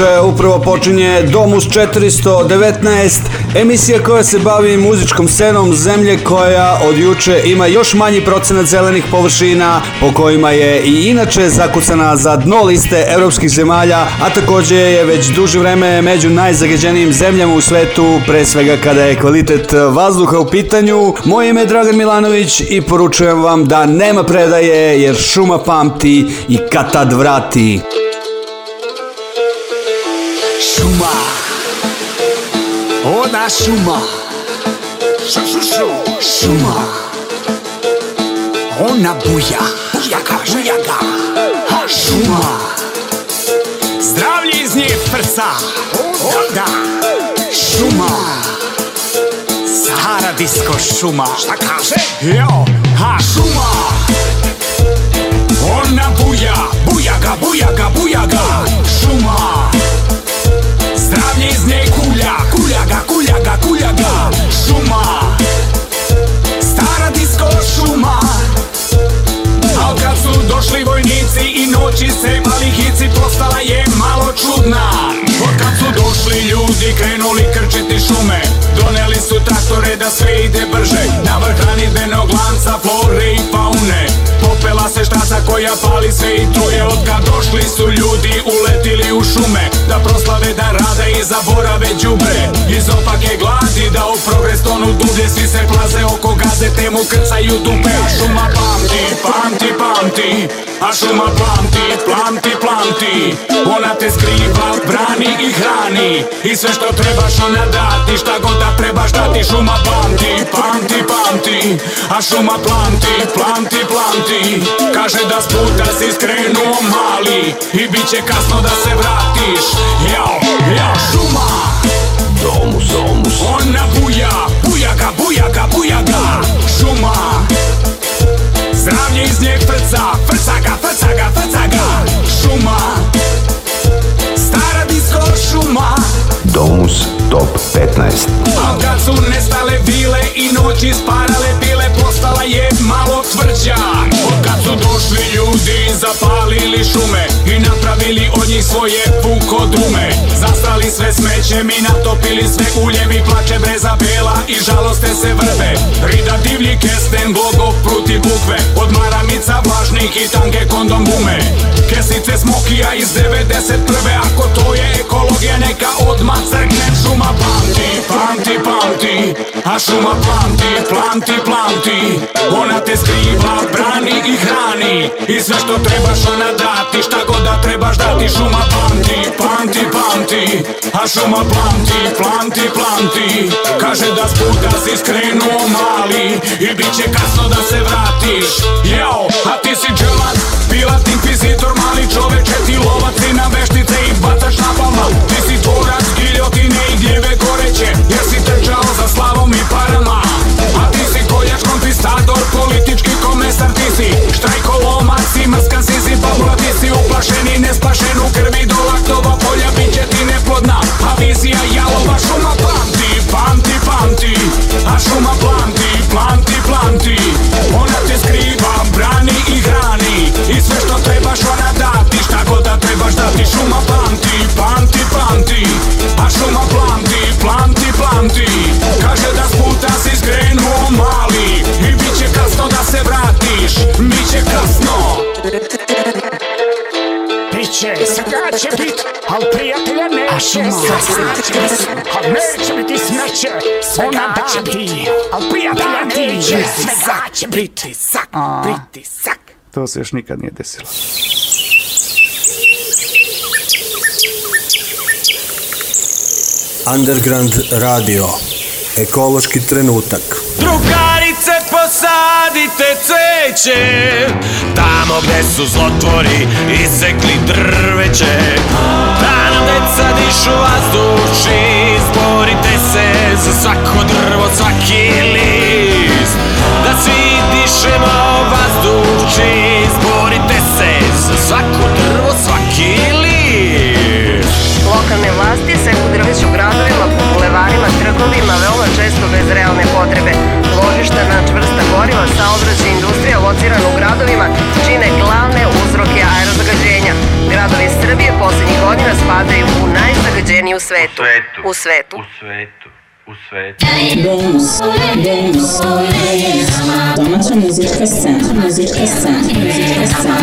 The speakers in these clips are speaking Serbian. veče upravo počinje Domus 419, emisija koja se bavi muzičkom scenom zemlje koja od juče ima još manji procenat zelenih površina po kojima je i inače zakucana za dno liste evropskih zemalja, a takođe je već duže vreme među najzagađenijim zemljama u svetu, pre svega kada je kvalitet vazduha u pitanju. Moje ime je Dragan Milanović i poručujem vam da nema predaje jer šuma pamti i kad tad vrati. Szuma Szuma Ona buja Bujaka, bujaka Szuma Zdravlje z niej prca Oda Šuma Sahara disco šuma Šta kaže? Jo, ha Šuma Ona buja Bujaga, bujaga, bujaga Šuma Zdravlje z niej. Draga šuma Stara disko šuma Al kad su došli vojnici i noći se mali hici Postala je malo čudna Od kad su došli ljudi krenuli krčiti šume Doneli su traktore da sve ide brže Na vrh hranidbenog lanca flore i faune Popela se štaca koja pali sve i truje Od kad došli su ljudi uletili u šume Da proslave, da rade i zaborave džubre Iz opake gladi da u progrestonu dublje Svi se plaze oko gaze, temu krcaju dupe Šuma pamti, pamti, pamti A šuma plamti, plamti, plamti Ona te skriva, brani i hrani I sve što trebaš ona dati Šta god da trebaš dati Šuma pamti, pamti, pamti A šuma plamti, plamti, plamti Kaže da sputa puta si skrenuo mali I bit će kasno da se vratiš Jao, jao, šuma Domus, domus Ona buja, buja ga, buja Šuma nic nie chwyca Fecaga, fecaga, fecaga Szuma Stara disco szuma Domus Top 15. Al kad su nestale vile i noći sparale bile, postala je malo tvrđa. Od kad su došli ljudi, zapalili šume i napravili od njih svoje pukodume. Zastrali sve smećem i natopili sve uljem i plače breza bela i žaloste se vrbe. Rida divlji kesten, gogo, pruti bukve, od maramica važnih i tanke kondom bume. Kesice smokija iz 91. Ako to je ekologija, neka odmah Crknem šuma pamti, pamti, pamti A šuma pamti, pamti, pamti Ona te skriva, brani i hrani I sve što trebaš ona dati Šta god da trebaš dati Šuma pamti, pamti, pamti A šuma pamti, pamti, pamti Kaže da s puta si skrenuo mali I bit će kasno da se vratiš Jao, a ti si dželat Pilat, inkvizitor, mali čoveče Ti lovac i na veštice i bacaš na palma Ti si tvorac, giljotine i gljive goreće Jer si trčao za slavom i parama A ti si koljač, konkvistador, politički komesar Ti si štrajkolomac i mrskan si si paula Ti si uplašen i nespašen u krvi neće, svega će bit, al prijatelja neće, svega će bit, al neće biti smeće, ona da ti, al prijatelja neće, svega sak, biti, sak, To se još nikad nije desilo. Underground radio. Ekološki trenutak. Druga! sreće Tamo gde su zlotvori isekli drveće Da nam deca dišu vazduši Izborite se za svako drvo, svaki list Da svi dišemo vazduši Izborite se za svako drvo, svaki list Lokalne vlasti se drveću gradovima, po bulevarima, trgovima veoma često bez realne potrebe. Ložišta na čvrstu goriva saobraćaj industrija locirana u gradovima čine glavne uzroke aerozagađenja. Gradovi Srbije poslednjih godina spadaju u najzagađeniji u svetu. U svetu. U svetu. U svetu. Domus, domus, domaća muzička scena, muzička scena, muzička scena.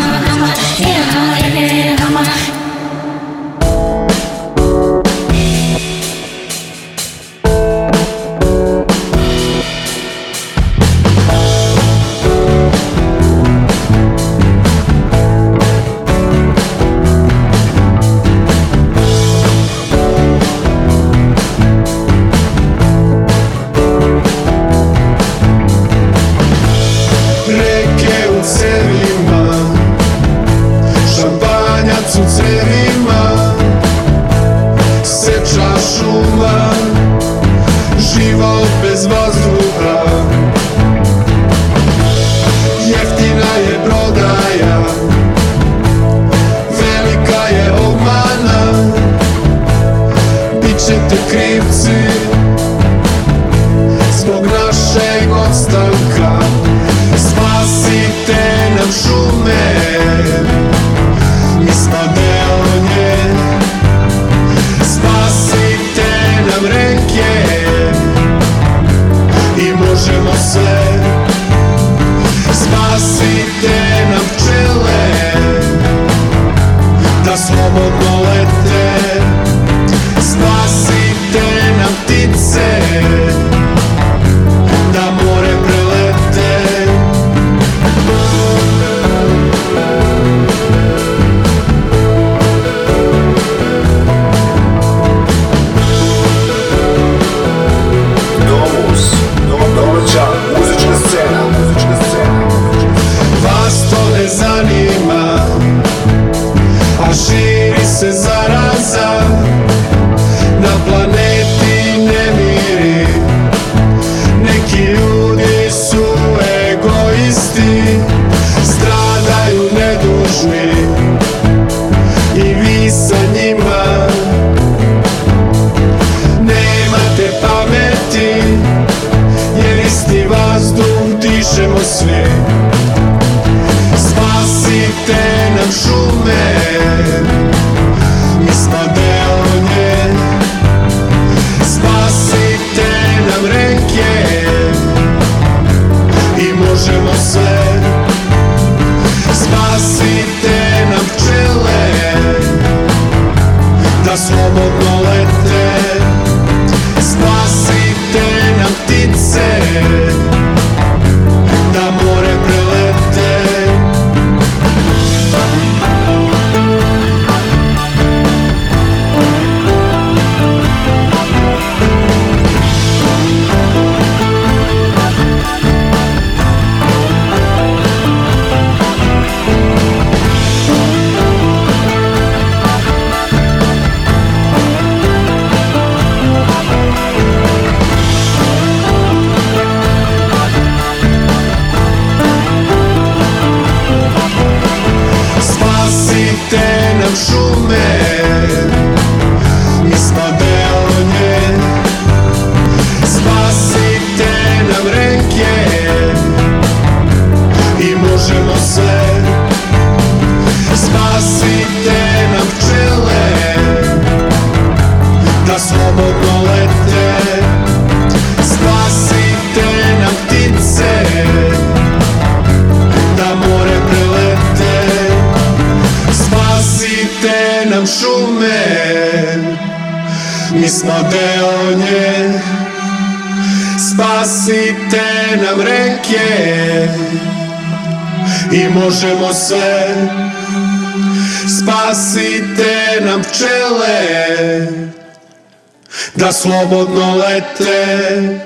da slobodno lete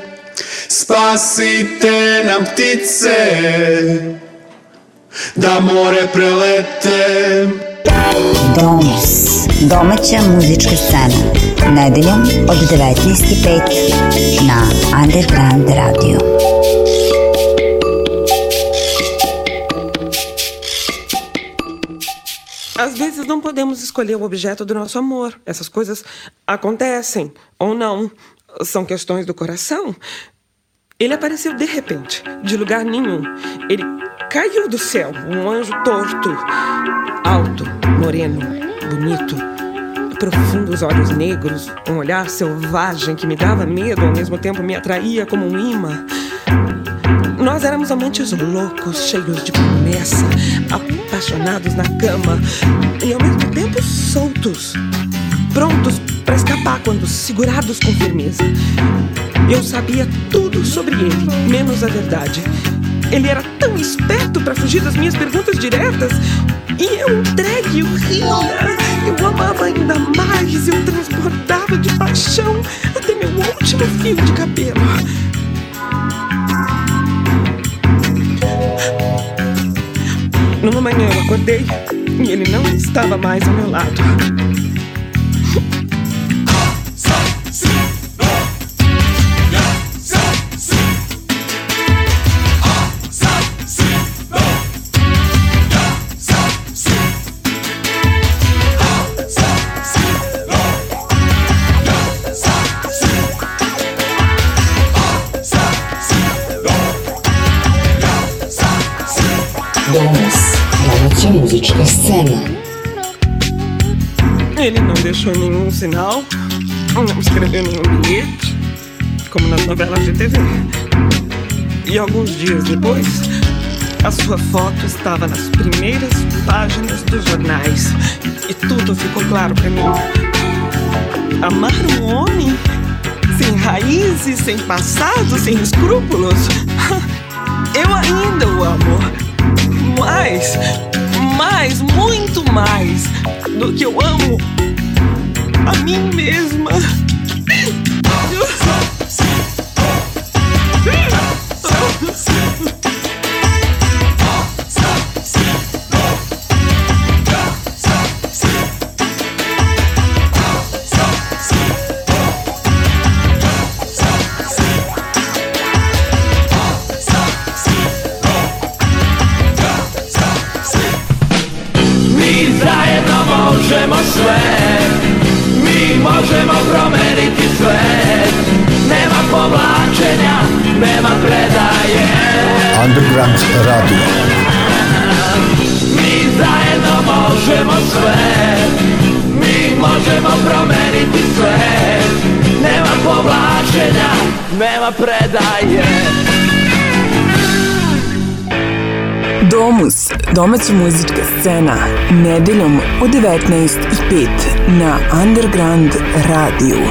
Spasite nam ptice da more prelete Domus, domaća muzička scena, nedeljom od 19.05 na Underground Radio. Às vezes não podemos escolher o objeto do nosso amor. Essas coisas acontecem ou não. São questões do coração. Ele apareceu de repente, de lugar nenhum. Ele caiu do céu, um anjo torto, alto, moreno, bonito, profundos olhos negros, um olhar selvagem que me dava medo, ao mesmo tempo me atraía como um imã. Nós éramos somente os loucos, cheios de promessa, apaixonados na cama e ao mesmo tempo soltos, prontos para escapar quando segurados com firmeza. Eu sabia tudo sobre ele, menos a verdade. Ele era tão esperto para fugir das minhas perguntas diretas. E eu entregue, o ria, eu amava ainda mais, eu transbordava de paixão até meu último fio de cabelo. Numa manhã eu acordei e ele não estava mais ao meu lado. Ele não deixou nenhum sinal, não escreveu nenhum bilhete, como nas novelas de TV. E alguns dias depois, a sua foto estava nas primeiras páginas dos jornais. E tudo ficou claro para mim. Amar um homem sem raízes, sem passado, sem escrúpulos. Eu ainda o amo. Mais, mais, muito mais do que eu amo a mim mesma. domaća muzička scena nedeljom u 19.05 na Underground radiju.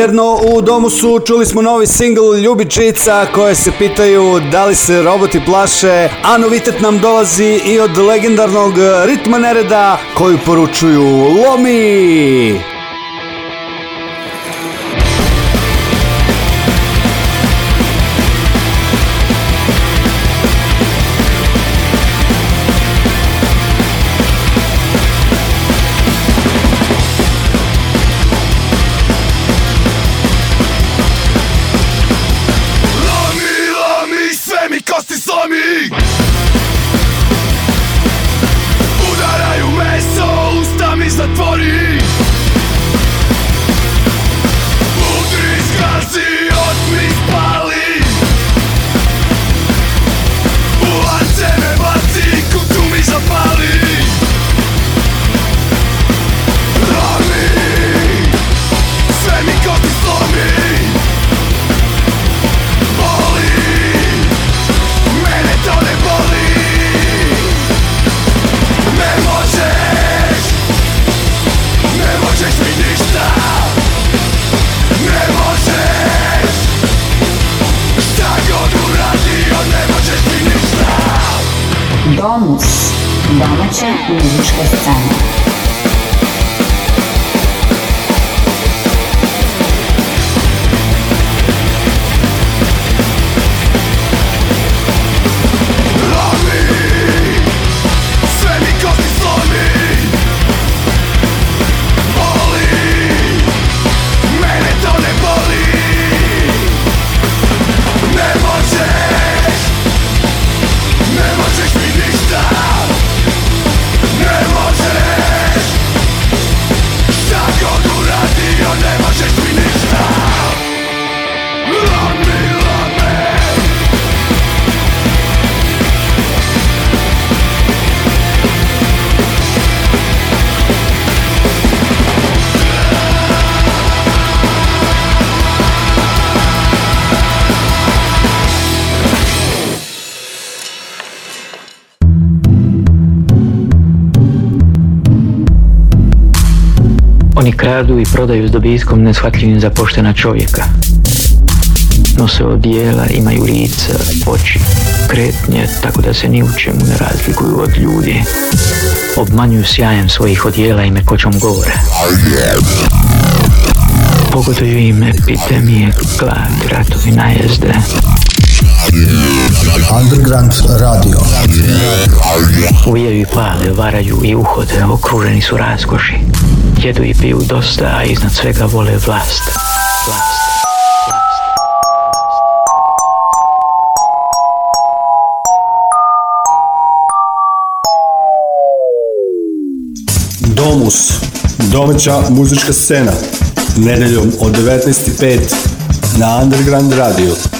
Premijerno u domu su čuli smo novi singl Ljubičica koje se pitaju da li se roboti plaše, a novitet nam dolazi i od legendarnog ritma nereda koju poručuju Lomi. kradu i prodaju s dobitkom neshvatljivim za poštena čovjeka. Nose odijela, imaju lica, oči, kretnje, tako da se ni u čemu ne razlikuju od ljudi. Obmanjuju sjajem svojih odjela i mekoćom govora. Pogoduju im epidemije, glad, ratovi, najezde. Underground radio. Uvijaju i pale, varaju i uhode, okruženi su raskoši jedu i piju dosta, a iznad svega vole vlast. Vlast. Domus, domaća muzička scena, nedeljom od 19.05 na Underground Radio.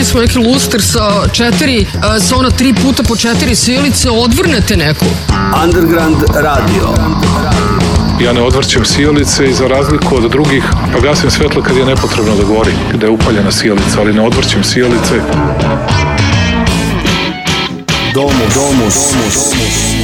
imali smo neki luster sa četiri, e, sa ona tri puta po četiri silice, odvrnete neku. Underground Radio. Ja ne odvrćem sijalice i za razliku od drugih, pa gasim svetlo kad je nepotrebno da gori, kada je upaljena sijalica, ali ne odvrćem sijalice. Domus, domus, domus. domus.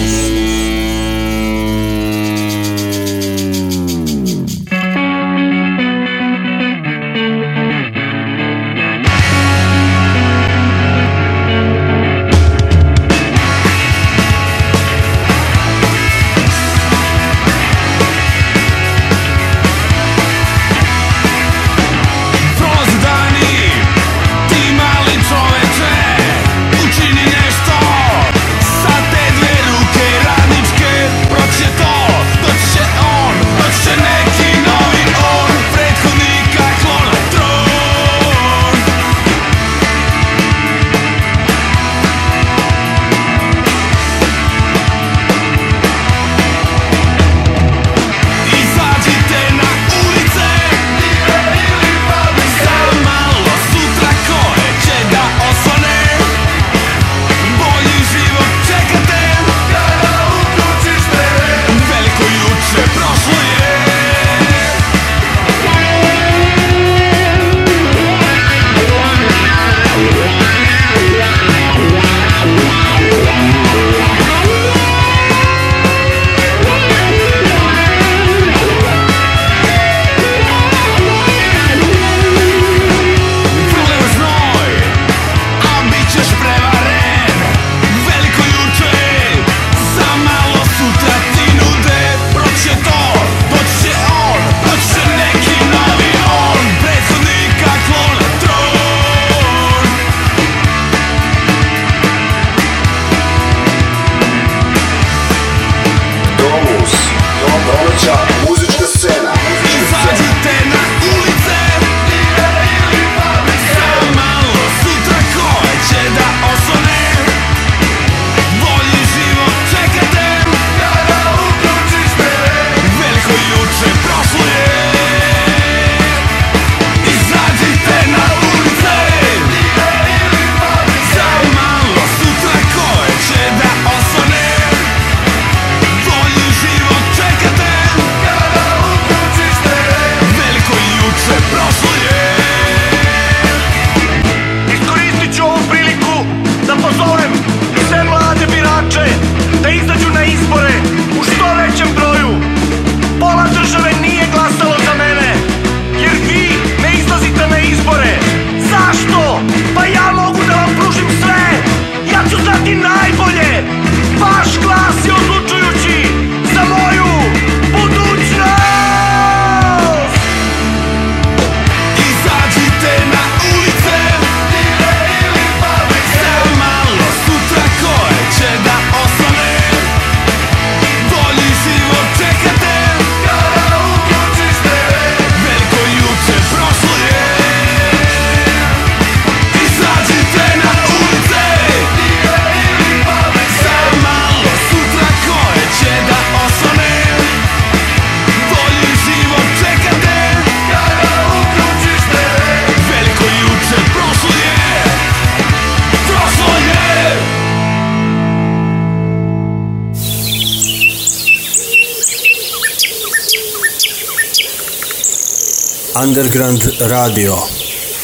Underground Radio.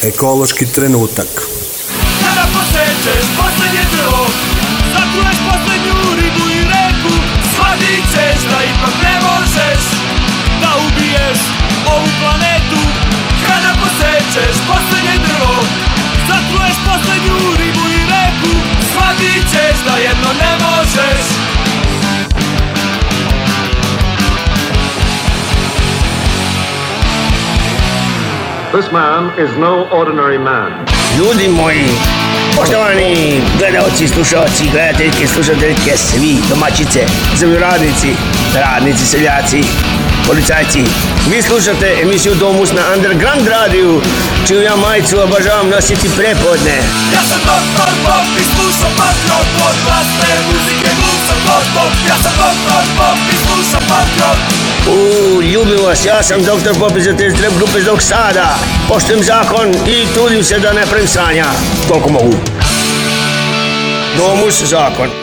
Ekološki trenutak. This man is no ordinary man. Ljudi moji, poštovani gledalci, slušalci, gledateljke, slušateljke, svi domaćice, zemljoradnici, radnici, seljaci, policajci. Vi slušate emisijo Domus na Underground Radio, čiju ja majico obožavam nositi prepodne. Ja sem doktor Bob, izkušam pa zelo kot glasne muzike, glasen kot Bob, ja sem doktor Bob, izkušam pa zelo. Uuu, ljubim vas, ja sem doktor Bob iz te zdrav grupe iz Doksada. Poštujem zakon i tudim se da ne prem sanja. Koliko mogu. Domus zakon.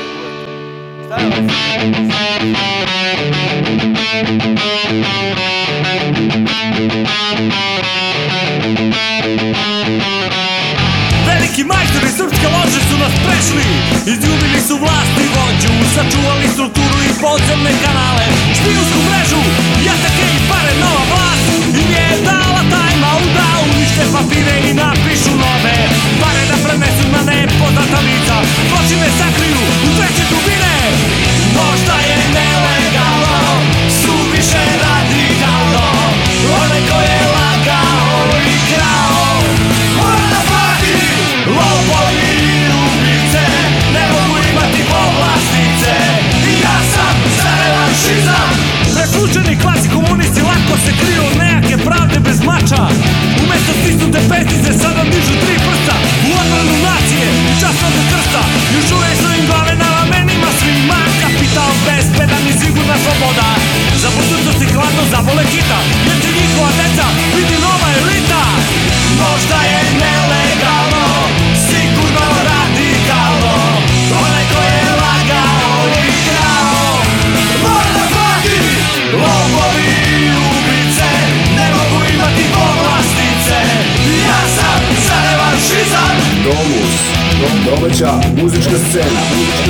domaća muzička scena.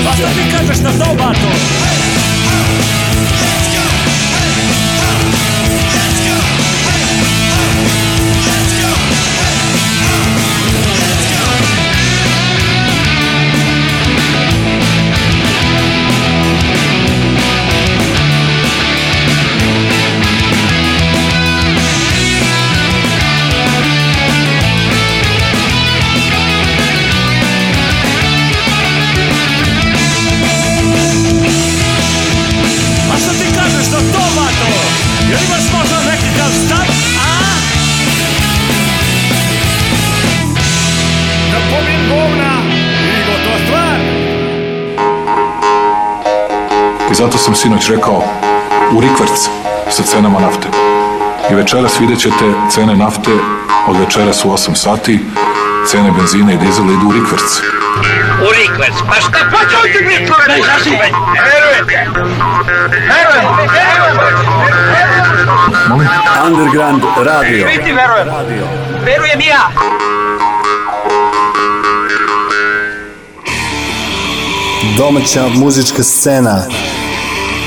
Pa šta ti kažeš na to, bato? Let's go! Hey, hey, hey, Zato sam sinoć rekao u rikvrc sa cenama nafte. I večeras vidjet ćete cene nafte od večeras u 8 sati, cene benzina i dizela idu u rikvrc. U rikvrc, pa šta hoće odigni čovjek? Daj, zaši! Verujete! Verujete! Verujem! Verujem! Underground Radio. Vidi, verujem. Radio. Verujem ja. Domaća muzička scena. Domaća muzička scena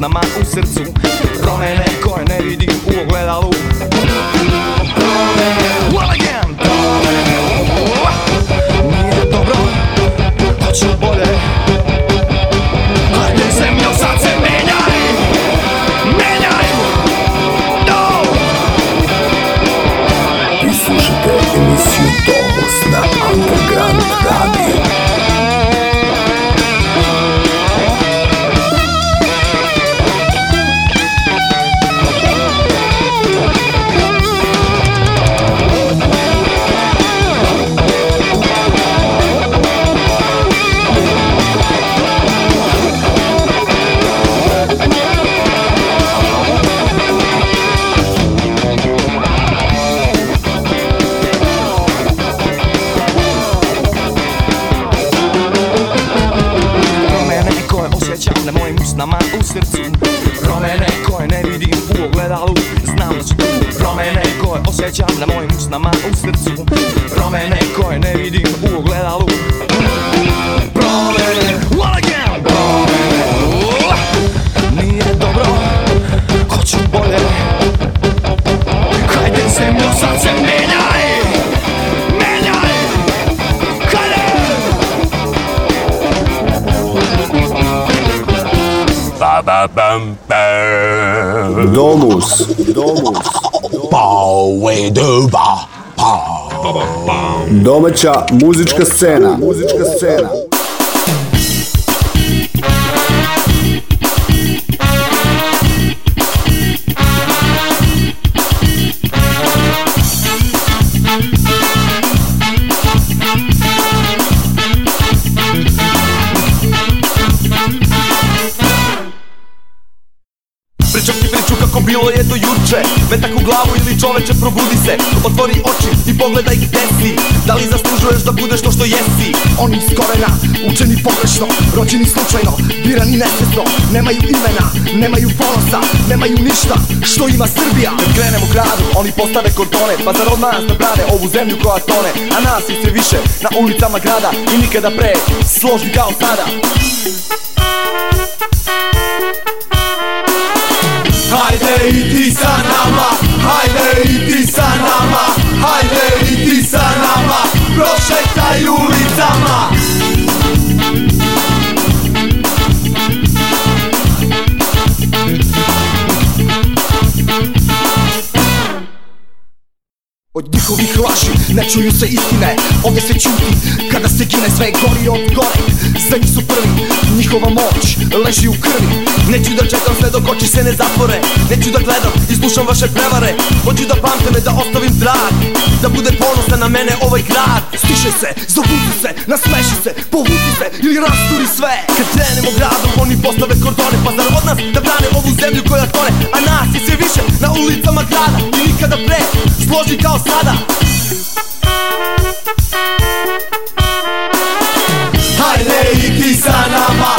na ma u srcu Domaća muzička scena. Muzička scena. Pričam ti kako bilo je to juče Metak u glavu ili čoveče probudi se Otvori oči i pogledaj gde si Da li zaslužuješ da budeš to što jesi? Oni iz korena, učeni pogrešno Rođeni slučajno, birani nesretno Nemaju imena, nemaju ponosa Nemaju ništa što ima Srbija Kad krenemo gradu, oni postave kordone Pa zar od nas da brane ovu zemlju koja tone A nas ih sve više na ulicama grada I nikada pre, složni kao sada Hajde idi sa nama, hajde idi sa nama prošetaj ulicama Od njihovih laži ne čuju se istine Ovdje se čuti kada se gine Sve gori od gore Za njih su prvi njihova moć leži u krvi Neću da čekam sve dok oči se ne zatvore Neću da gledam i slušam vaše prevare Hoću da pamte me, da ostavim trag Da bude ponosa na mene ovaj grad Stiše se, zavuzi se, nasmeši se Povuci se ili rasturi sve Kad krenemo gradom, oni postave kordone Pa zar od nas da brane ovu zemlju koja tone A nas je sve više na ulicama grada I nikada pre, složi kao sada Hajde i ti sa nama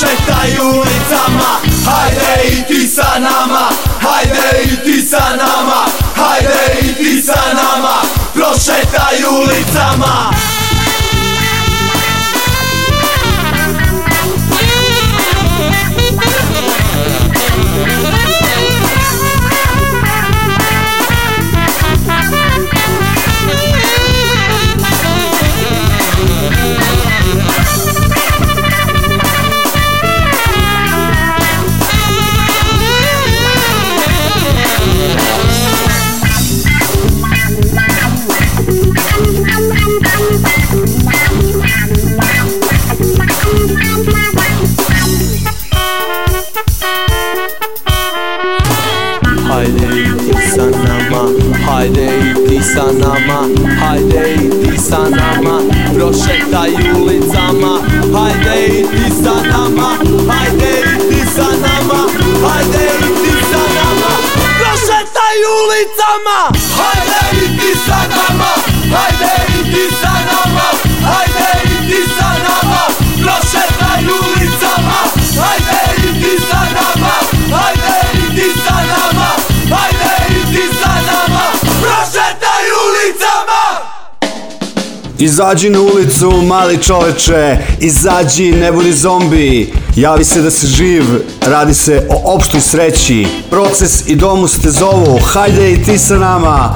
šetaj ulicama Hajde i ti sa nama Hajde i ti sa nama Hajde i ti sa nama Prošetaj ulicama sa nama Hajde i ti sa nama Prošetaj ulicama Hajde i ti sa nama Hajde i ti sa nama Hajde i ti sa nama Prošetaj ulicama Izađi na ulicu, mali čoveče, izađi, ne budi zombi. Javi se da si živ, radi se o opštoj sreći. Proces i domus te zovu, hajde i ti sa nama.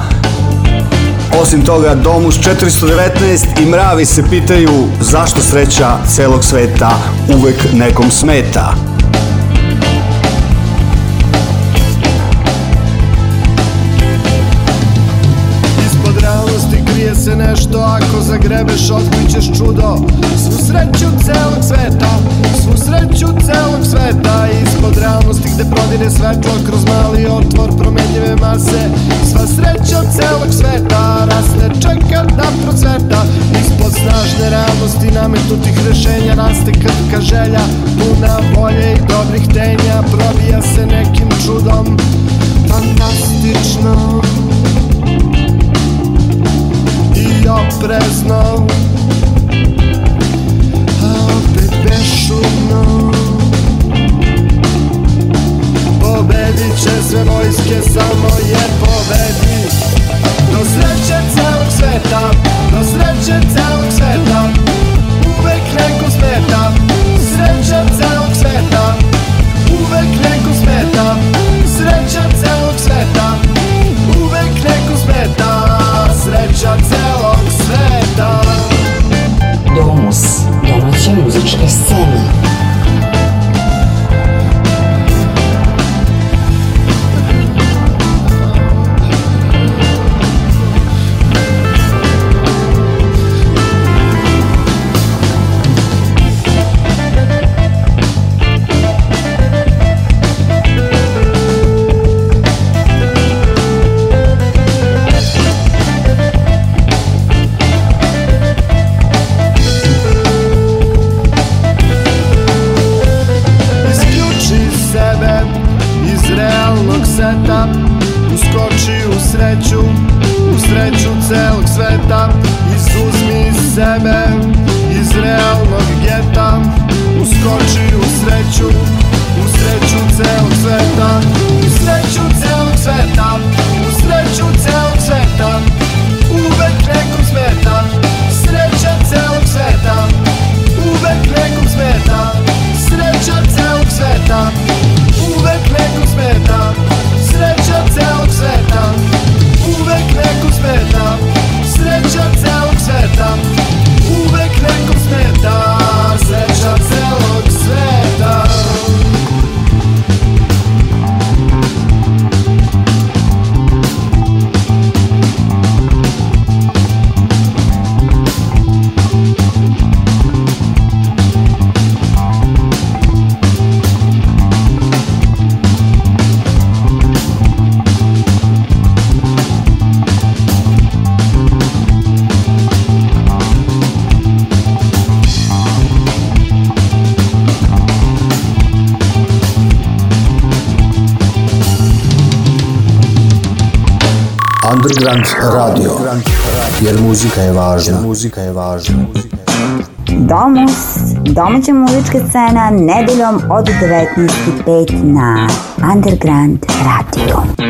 Osim toga, Domus 419 i mravi se pitaju zašto sreća celog sveta uvek nekom smeta. nešto ako zagrebeš otkrićeš čudo Svu sreću celog sveta, svu sreću celog sveta Ispod realnosti gde prodine svetlo kroz mali otvor promenljive mase Sva sreća celog sveta, Rasne ne čeka da procveta Ispod snažne realnosti nametnutih rešenja raste krvka želja Puna volje i dobrih tenja, probija se nekim čudom Fantastično oprezno A opet bešumno Pobedit će sve vojske, samo je pobedi Do sreće celog sveta, do sreće celog sveta Uvek neko smeta, sreća celog sveta Uvek neko smeta, sreća celog sveta Uvek neko smeta, sreća celog Domus. Domacie muzyczka sceny. Underground Radio. Jer muzika je važna. Jer muzika je važna. Domus, domaća muzička scena, nedeljom od 19.05 na Underground Radio.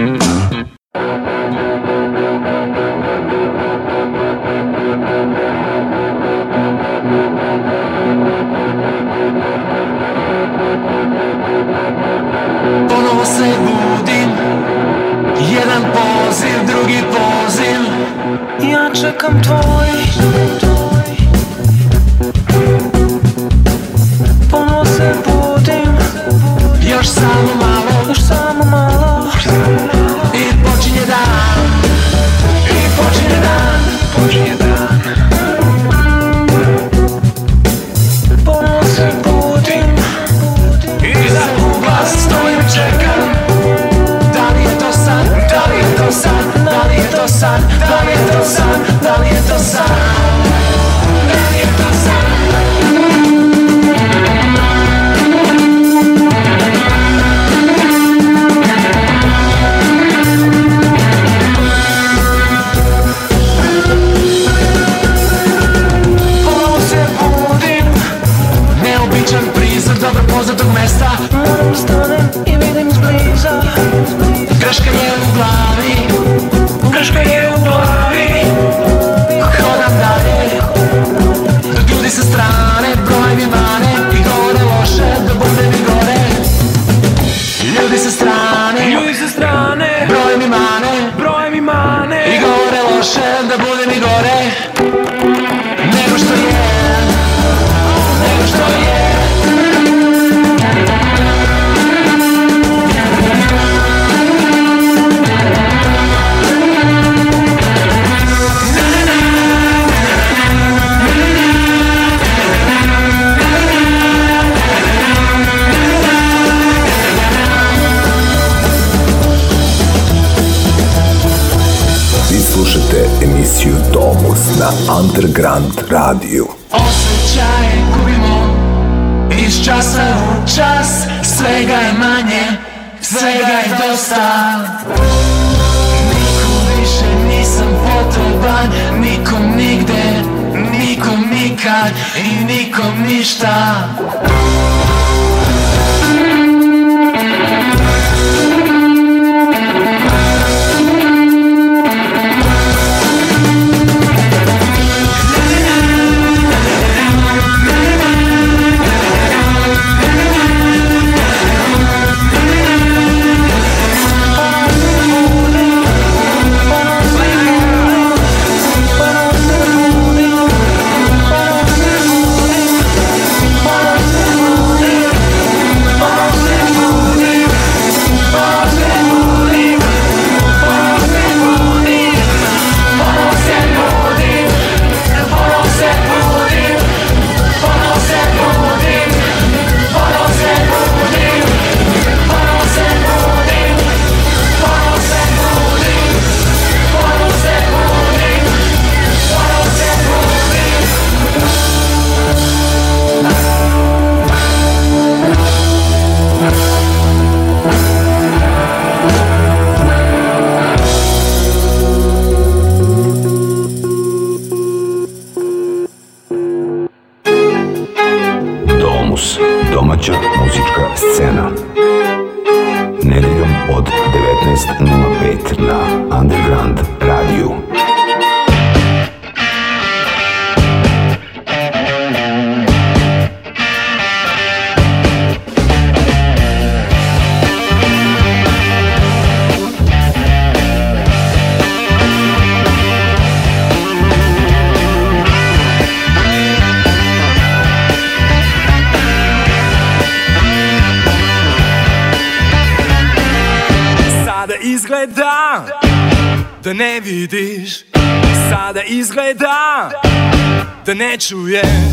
你主演。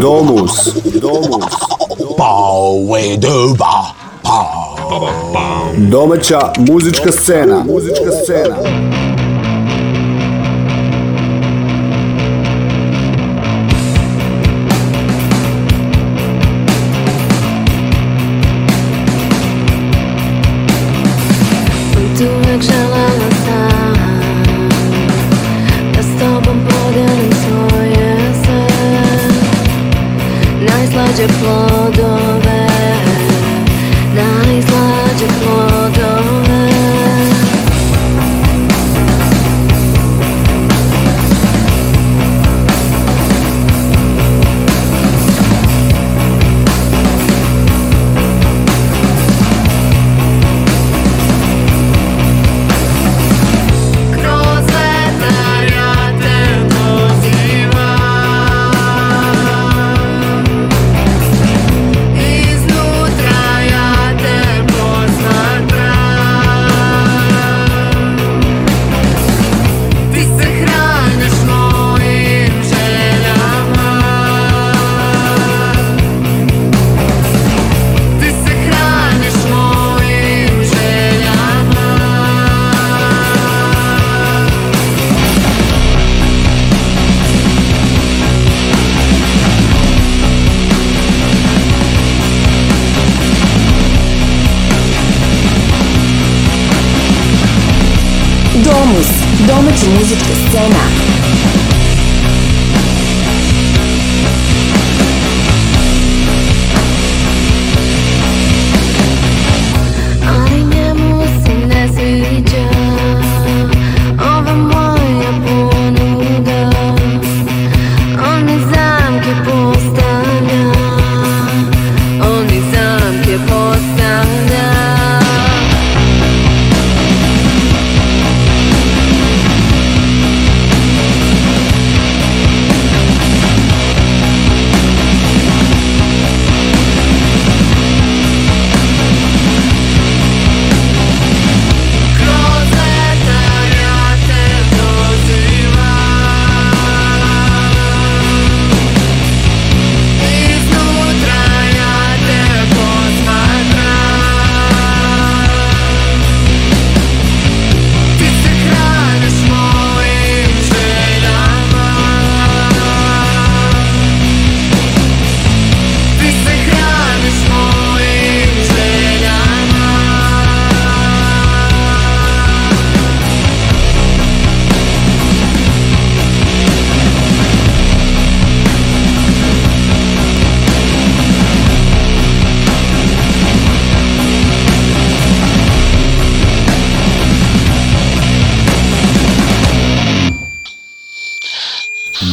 Domus, domus. Pauedova. Domaća muzička scena. Muzička scena.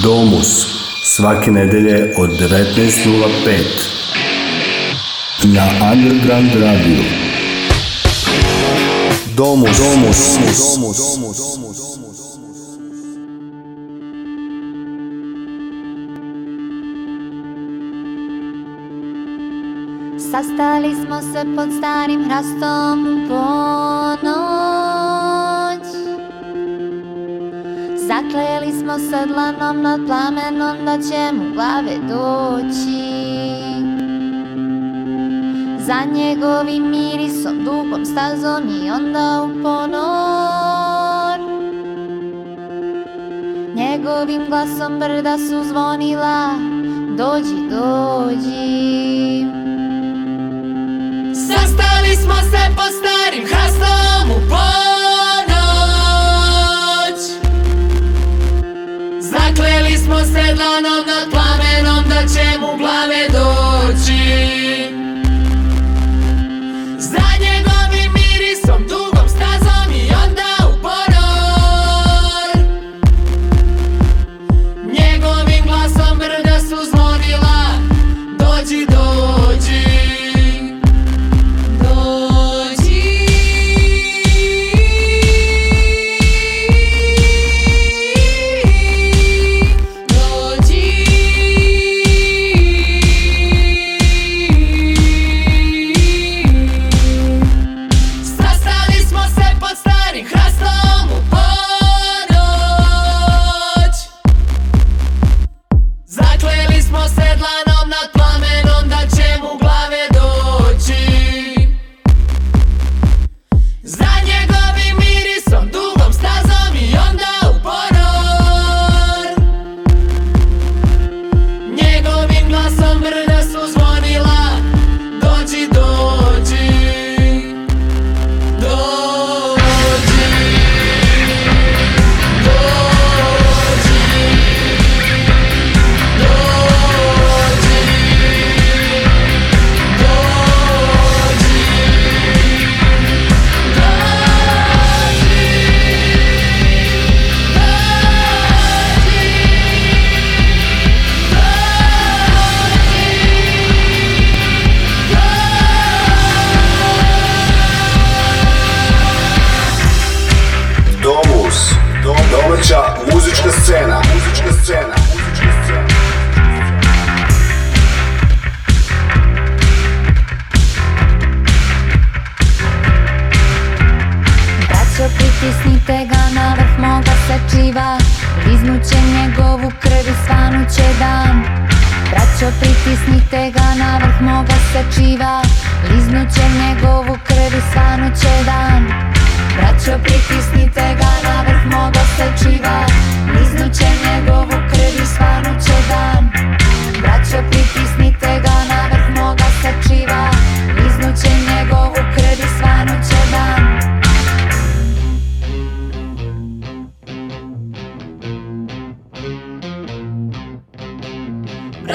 Domus svake nedelje od 19.05 na Underground Radio. Domus, Domus, Domus, Domus, Domus. Sastali smo se pod starim hrastom ponovo kleli smo sa dlanom nad plamenom da će mu glave doći Za njegovim mirisom dugom stazom i onda u ponor Njegovim glasom brda su zvonila Dođi, dođi Sastali smo se po starim hrastom u ponor smo s predlanom nad plamenom da će mu glave doći dan Braćo pritisnite ga na vrh moga sečiva Liznuće njegovu krv i svanuće dan Braćo pritisnite ga na vrh moga sečiva Liznuće njegovu krv i svanuće dan Braćo pritisnite ga na vrh moga sečiva Liznuće njegovu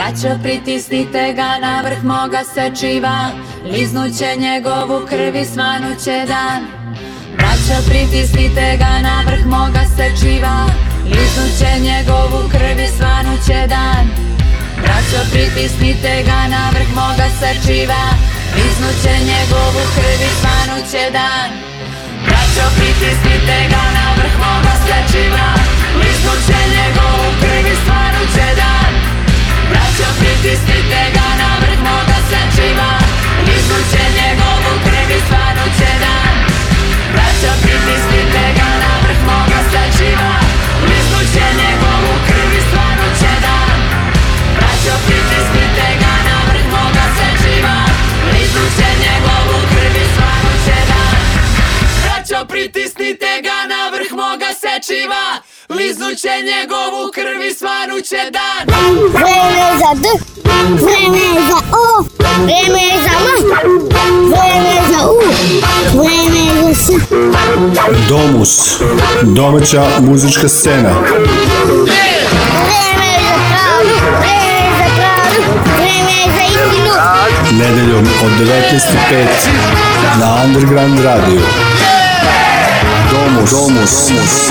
Braćo, pritisnite ga na vrh moga sečiva Liznuće njegovu krv i svanuće dan Braćo, pritisnite ga na vrh moga sečiva Liznuće njegovu krv i svanuće dan Braćo, pritisnite ga na vrh moga sečiva Liznuće njegovu krv i svanuće dan Braćo, pritisnite ga na vrh moga sečiva Liznuće njegovu krv i svanuće dan pritisnite ga na vrh moga sančiva Izvuće njegovu krvi svanuće nam da Braća pritisnite ga na vrh moga sančiva Izvuće njegovu krvi svanuće nam da Braća pritisnite ga na vrh moga sančiva Izvuće njegovu krvi svanuće nam da Braća pritisnite ga na vrh moga sančiva Liznuće njegovu krv i svanuće dan Vreme je za D Vreme je za O Vreme je za M Vreme je za U Vreme je za S Domus Domaća muzička scena Vreme je za pravdu Vreme je za pravdu Vreme je za istinu Nedeljom od 19.05 na Underground Radio. Domus, domus, domus. domus.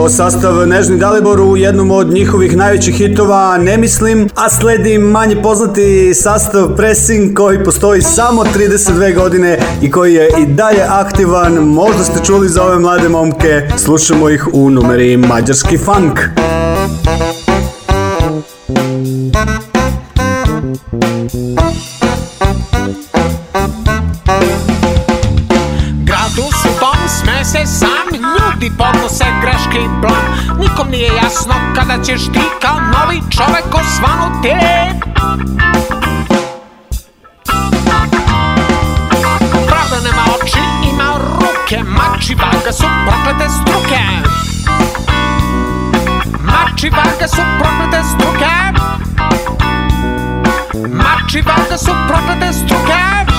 pevao sastav Nežni Dalibor u jednom od njihovih najvećih hitova Ne mislim, a sledi manje poznati sastav Pressing koji postoji samo 32 godine i koji je i dalje aktivan. Možda ste čuli za ove mlade momke, slušamo ih u numeri Mađarski funk. ćeš ti kanali čoveko zvano te Pravda nema oči, ima ruke, mači vaga su proklete struke Mači vaga su proklete struke Mači vaga su proklete struke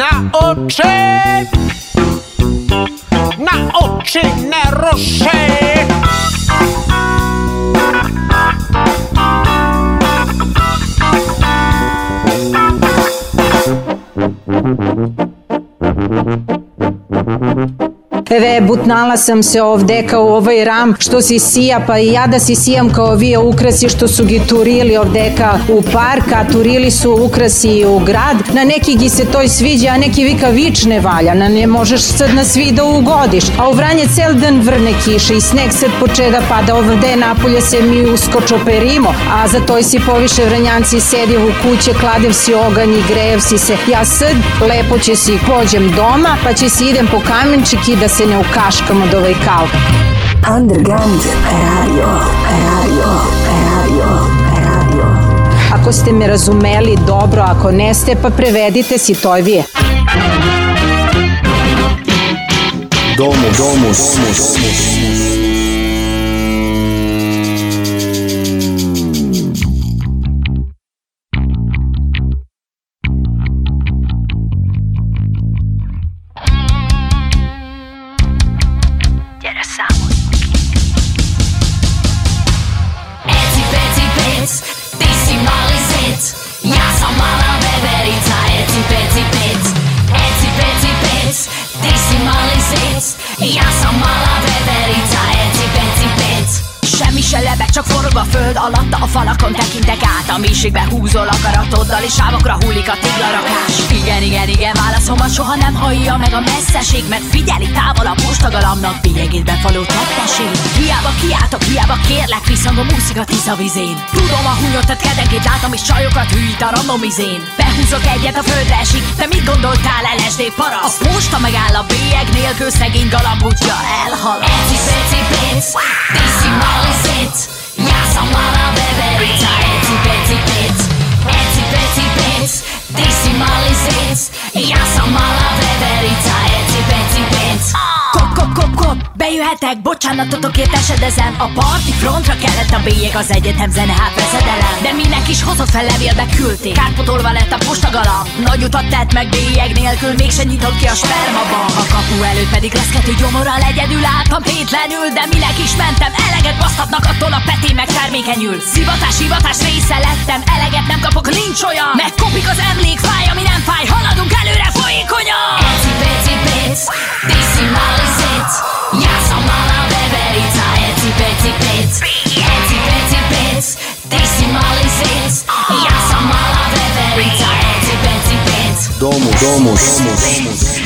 na oči, na oči nerošej. puteve, butnala sam se ovde kao ovaj ram što si sija, pa i ja da si sijam kao vi ukrasi što su gi turili ovdeka u parka, turili su ukrasi u grad. Na neki gi se toj sviđa, a neki vika vič ne valja, na ne možeš sad na svi da ugodiš. A u Vranje cel dan vrne kiše i sneg sad poče da pada ovde, napolje se mi uskočoperimo, a za toj si poviše vranjanci sedi u kuće, kladev si oganj i grejev si se. Ja sad lepo će si pođem doma, pa će si idem po kamenčik i da se Kamenja u Kaškama do Vajkala. Underground radio, radio, radio, radio. Ako ste me razumeli dobro, ako ne ste, pa prevedite si to i vi. Domus, domus, domus, domus. a vizén Tudom a hunyottat kedegét, látom és csajokat hűít a random izén Behúzok egyet, a földre esik, de mit gondoltál LSD para? Azt most, ha megáll a bélyeg nélkül szegény galambutja elhal Eci, peci, pec, diszi mali, szec, jászam már a beverica Eci, peci, pec, eci, peci, pec, diszi mali, szec, jászam már Bejöhetek, bocsánatotokért esedezem A parti frontra kellett a bélyeg az egyetem zene hát veszedelem De minek is hozott fel levélbe küldték Kárpotolva lett a postagalap Nagy utat tett meg bélyeg nélkül Mégse nyitott ki a spermaba. A kapu előtt pedig leszkető gyomorral egyedül álltam Tétlenül, de minek is mentem Eleget basztatnak attól a peté meg termékenyül Szivatás, hivatás része lettem Eleget nem kapok, nincs olyan Megkopik az emlék, fáj, ami nem fáj Haladunk előre, folyékonyan Eci, peci, péc, Yeah. Samala veverica, eci peci pec Eci peci pec, ti si mali zec Ja sam mala veverica, eci peci pec Domus, domus, domus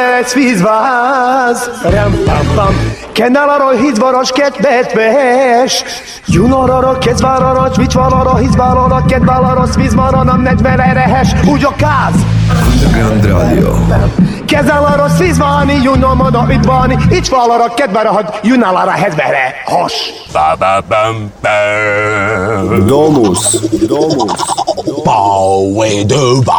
perec vízváz. Rám, pam, pam. Kenarara hizvaras kedvetves. Junarara kezvárara, csvicsvarara, hizvárara, kedvárara, szvizvara, nem rehes. Úgy a káz. Underground Radio. Kezalara, szvizvani, junomada, üdvani, itt valara, kedvere, hagy, junalara, hezvere, has. Ba, ba, bam, bam. Domus, domus. Pau, edőba.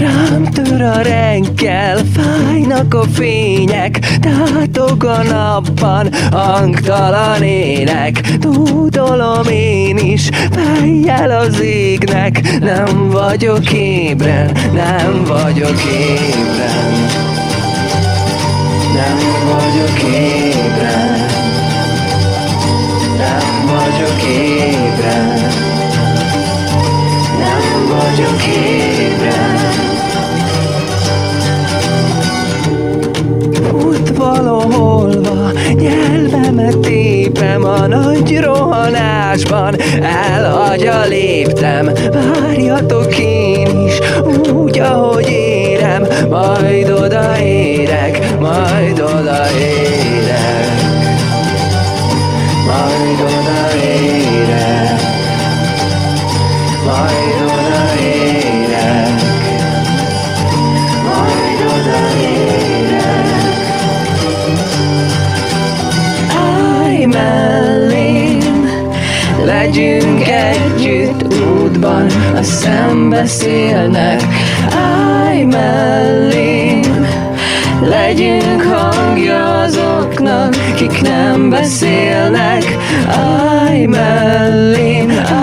Rám tör a renkel, fájnak a fények, tátok a napban, hangtalan ének. tudolom én is, fejjel az égnek, nem vagyok ébren, nem vagyok ébren. Nem vagyok ébren, nem vagyok ébren, nem vagyok ébren. valahol Nyelvemet tépem a nagy rohanásban a léptem, várjatok én is Úgy, ahogy érem, majd odaérek Majd odaérek Majd odaérek Majd mellém Legyünk együtt útban, a szembeszélnek Állj mellém Legyünk hangja azoknak, kik nem beszélnek Állj mellém, állj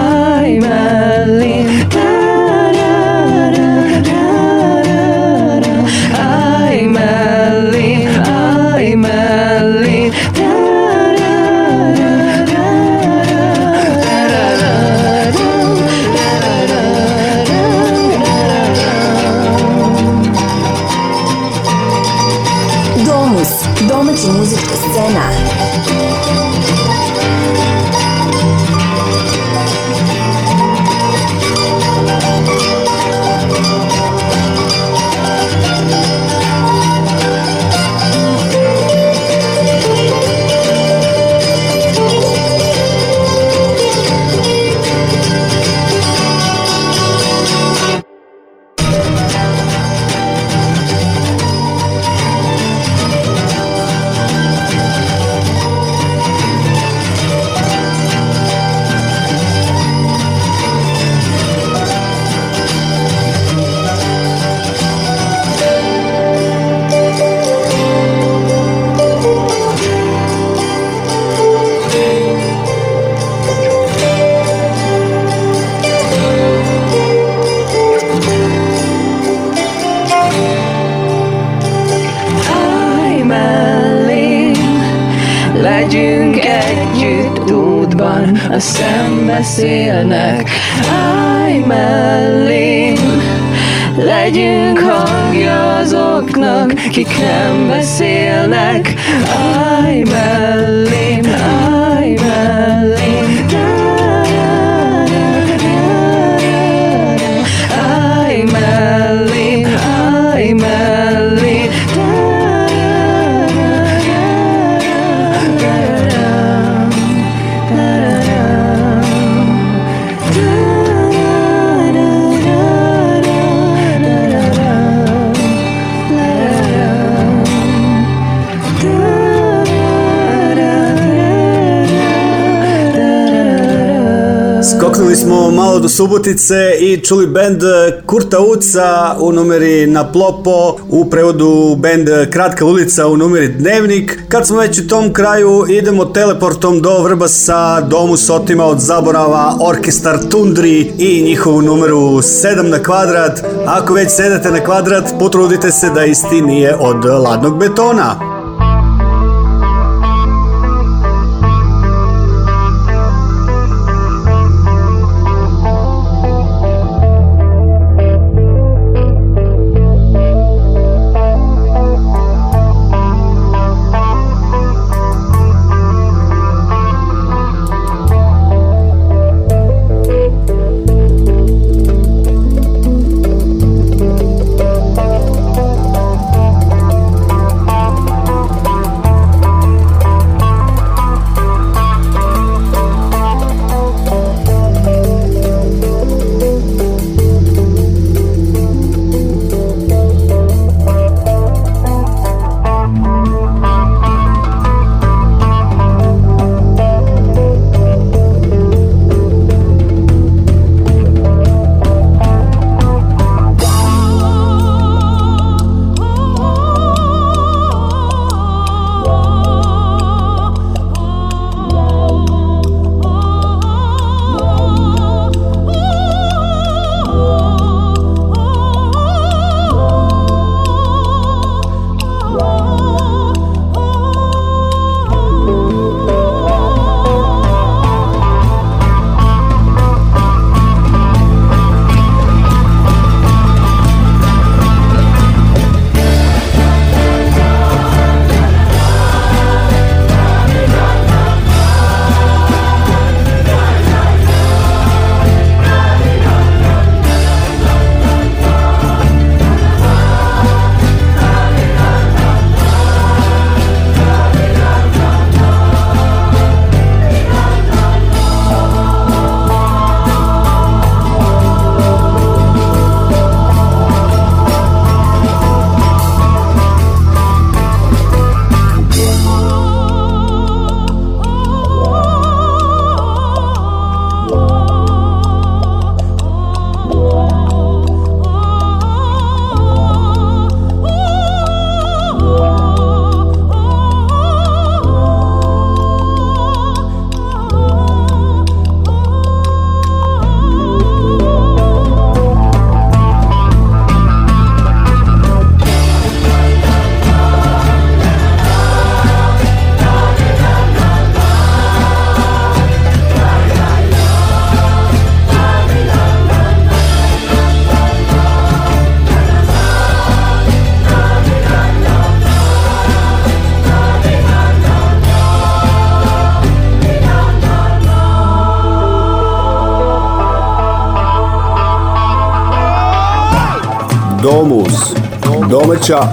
Subotice i čuli band eh, Kurta Uca u numeri Na Plopo, u prevodu band eh, Kratka ulica u numeri Dnevnik. Kad smo već u tom kraju, idemo teleportom do Vrbasa, domu Sotima od Zaborava, orkestar Tundri i njihovu numeru 7 na kvadrat. Ako već sedete na kvadrat, potrudite se da isti nije od ladnog betona.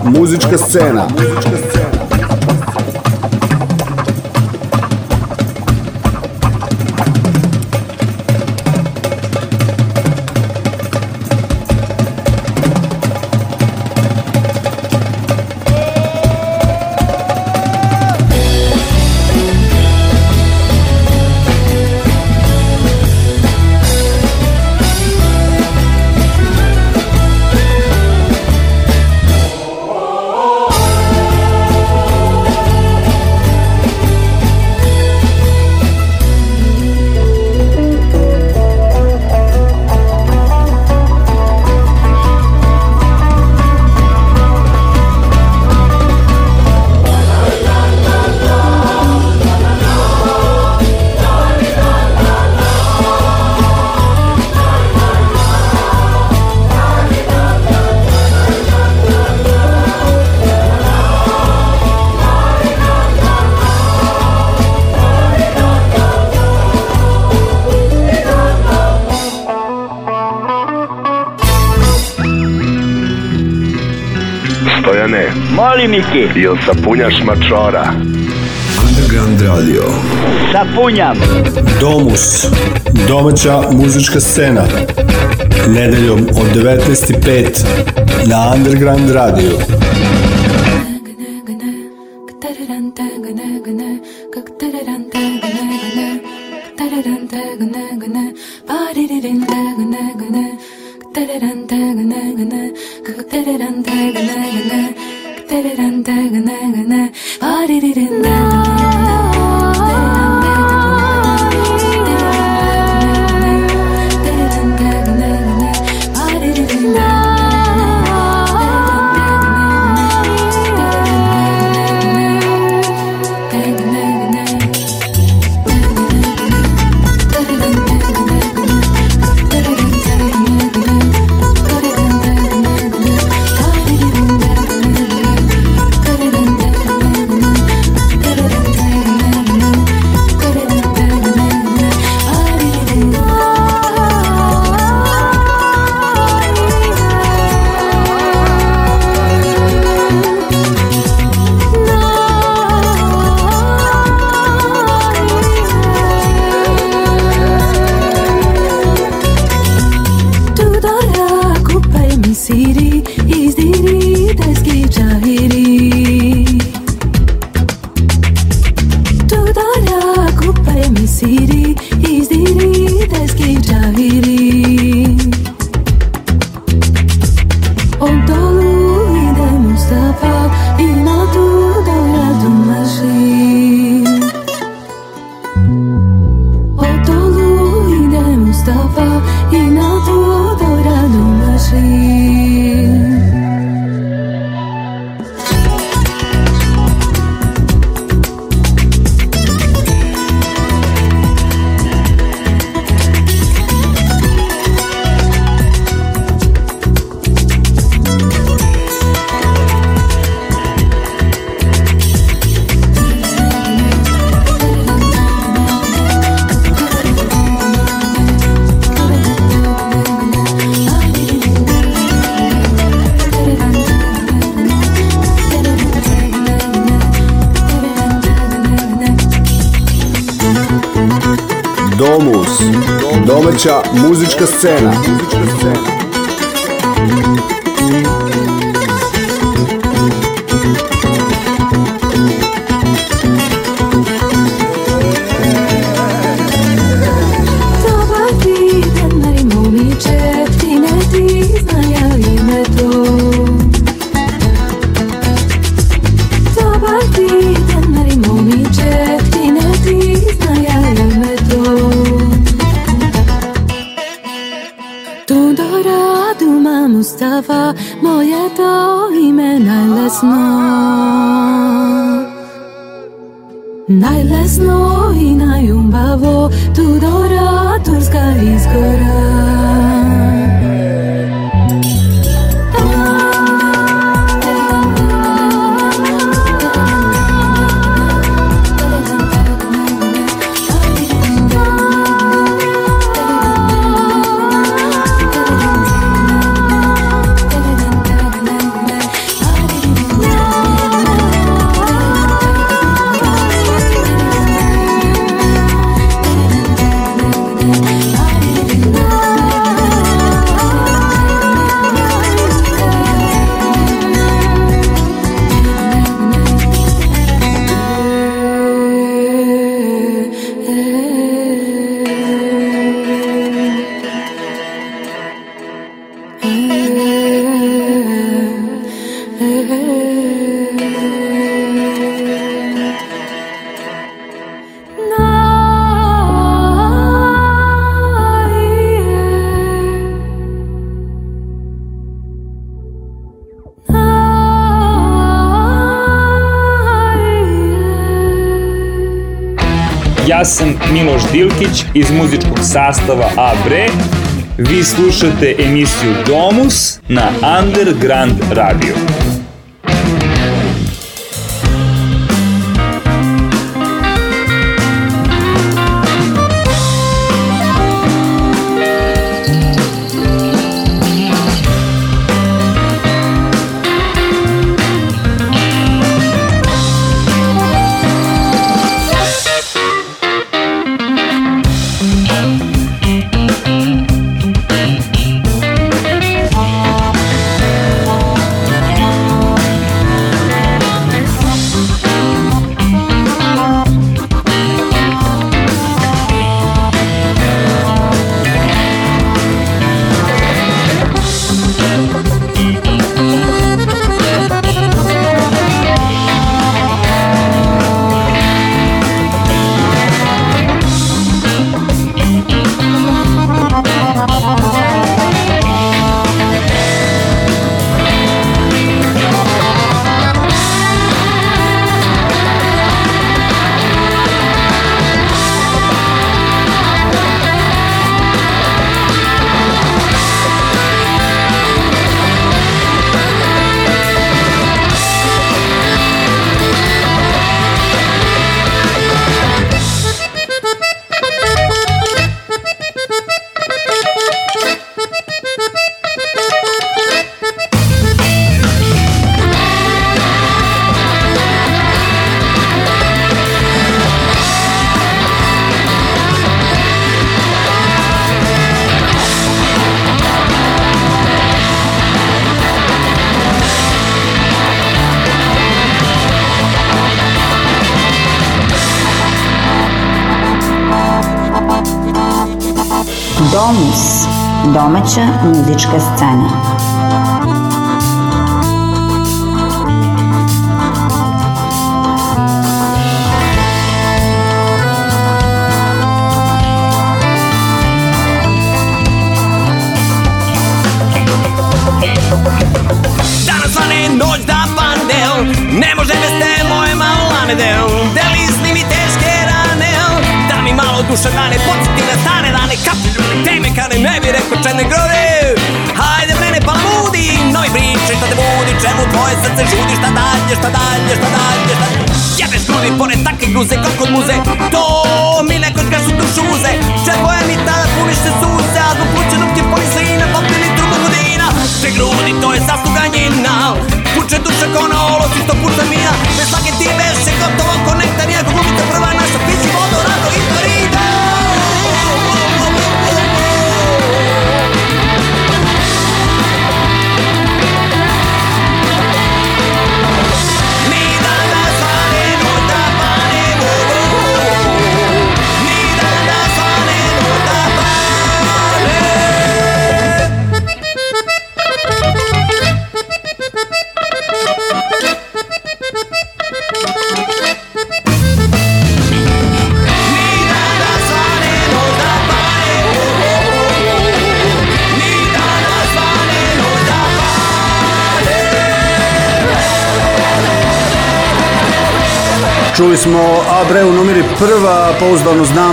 Música Cena. jel sapunjaš mačora? Underground Radio. Sapunjam. Domus. Domaća muzička scena. Nedeljom od 19.05 na Underground Radio. Músicas cena. Músicas cena. sam Miloš Dilkić iz muzičkog sastava Abre. Vi slušate emisiju Domus na Underground Radio.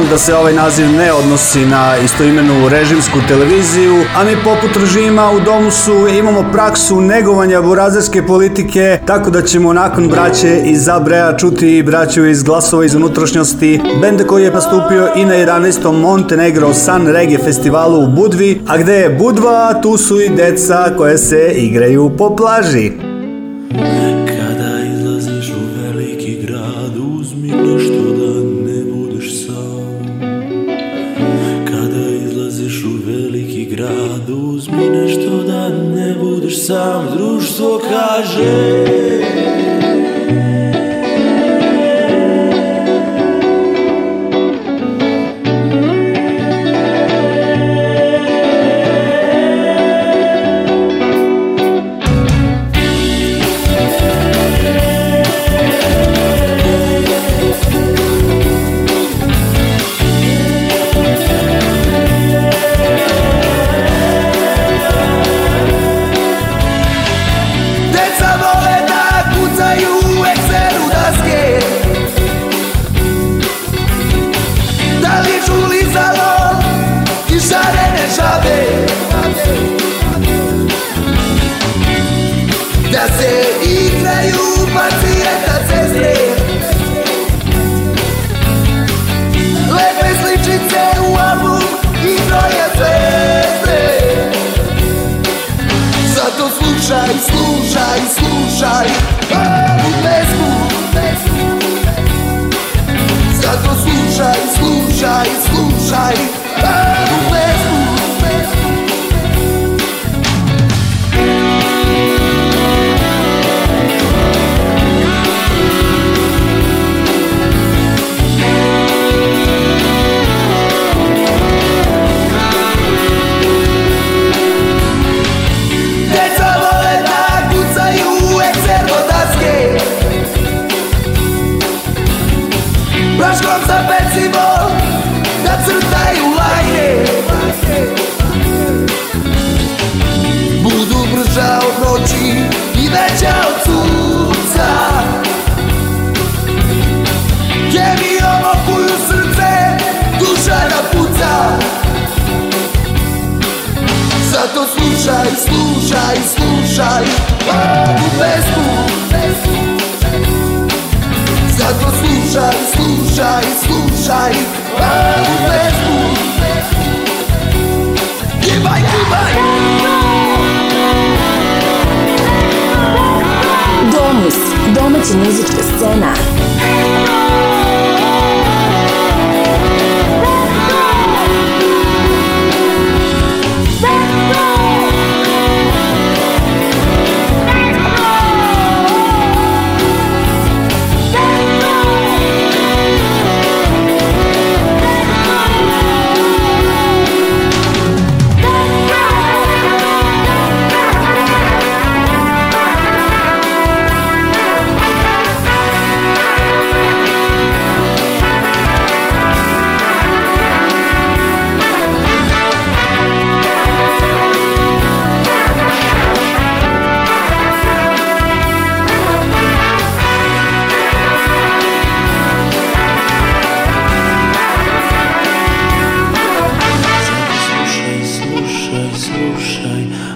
znam da se ovaj naziv ne odnosi na istoimenu režimsku televiziju, a mi poput režima u domu su imamo praksu negovanja burazerske politike, tako da ćemo nakon braće iz Zabreja čuti braću iz glasova iz unutrašnjosti, bende koji je nastupio i na 11. Montenegro San Reggae festivalu u Budvi, a gde je Budva, tu su i deca koje se igraju po plaži. manger. side Slušaj, slušaj, slušaj Ovu pesmu Zato slušaj, slušaj, slušaj Ovu pesmu Givaj, givaj Domus, domaća muzička scena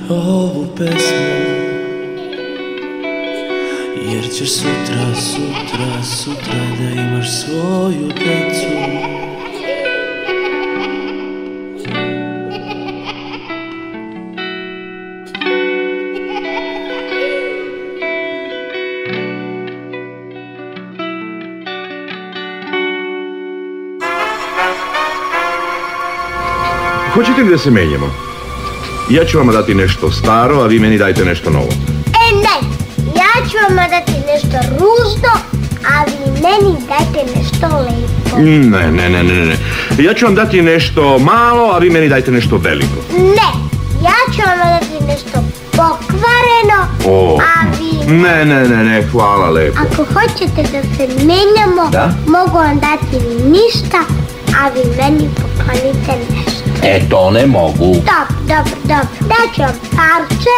ovu pesmu Jer ćeš sutra, sutra, sutra da imaš svoju decu Hoćete li da se menjamo? Ja ću vam dati nešto staro, a vi meni dajte nešto novo. E ne, ja ću vam dati nešto ružno, a vi meni dajte nešto lepo. Ne, ne, ne, ne, ne. Ja ću vam dati nešto malo, a vi meni dajte nešto veliko. Ne, ja ću vam dati nešto pokvareno, o, a vi... Ne, ne, ne, ne, hvala lepo. Ako hoćete da se menjamo, da? mogu vam dati ništa, a vi meni poklonite nešto. E, to ne mogu. Dobro. Da, Dobro, dobro, daću vam parče,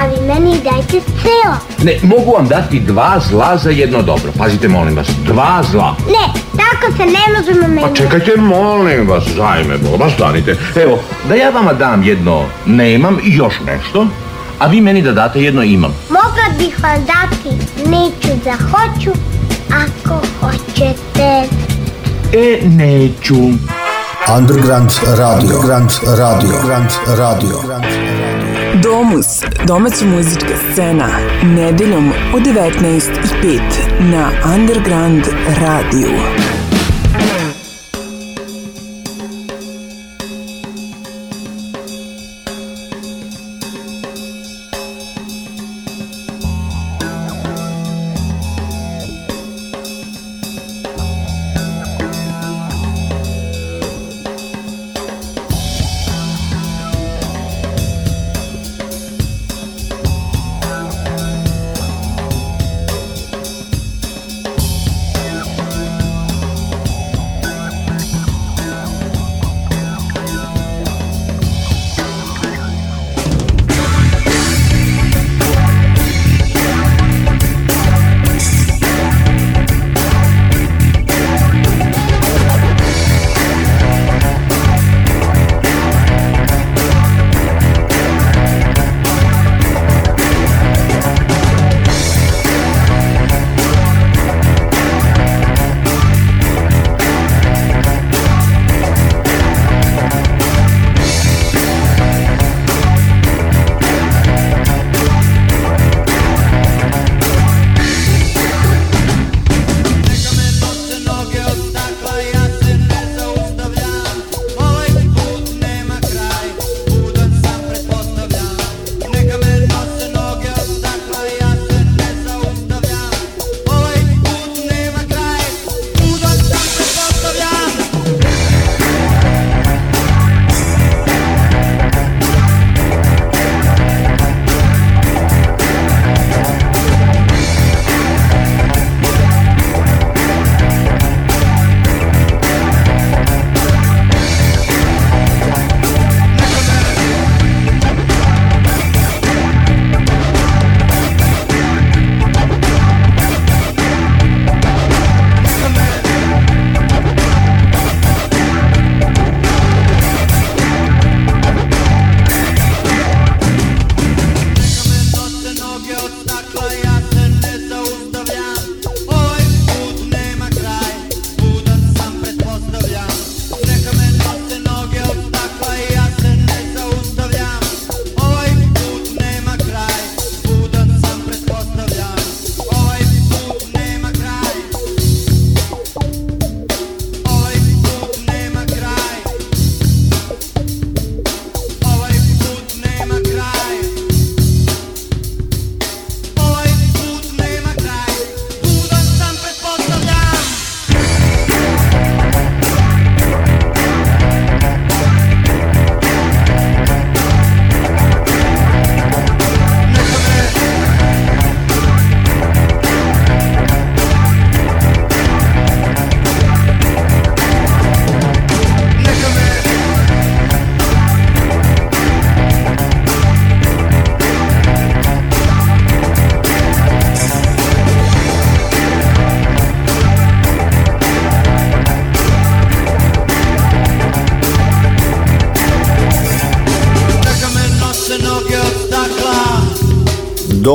a vi meni dajte celo. Ne, mogu vam dati dva zla za jedno dobro. Pazite, molim vas, dva zla. Ne, tako se ne možemo pa menjati. Pa čekajte, molim vas, zajme, boba, stanite. Evo, da ja vama dam jedno nemam i još nešto, a vi meni da date jedno imam. Mogla bih vam dati neću da hoću, ako hoćete. E, neću. Underground Radio. Underground Radio. Underground Radio. Domus, domaća muzička scena, nedeljom od 19.05 na Underground Radio.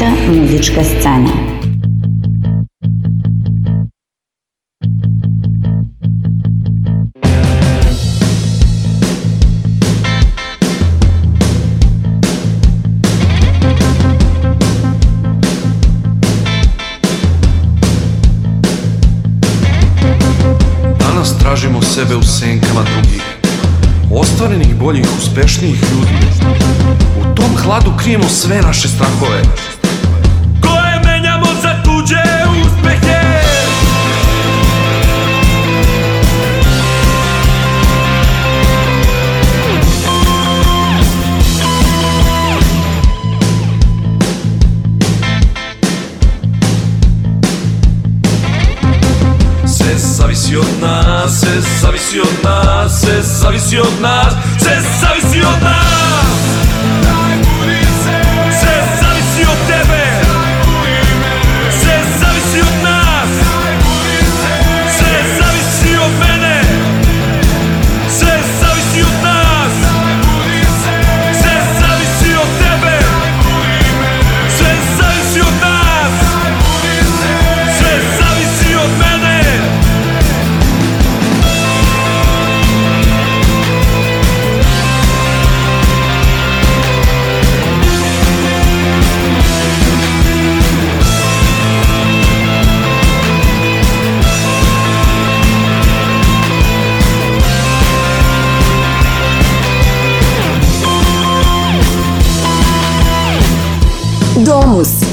domaća muzička scena. Danas tražimo sebe u senkama drugih, ostvarenih boljih, uspešnijih ljudi. U tom hladu krijemo sve naše strahove, Se sabisiona, se sabisiona, se sabisiona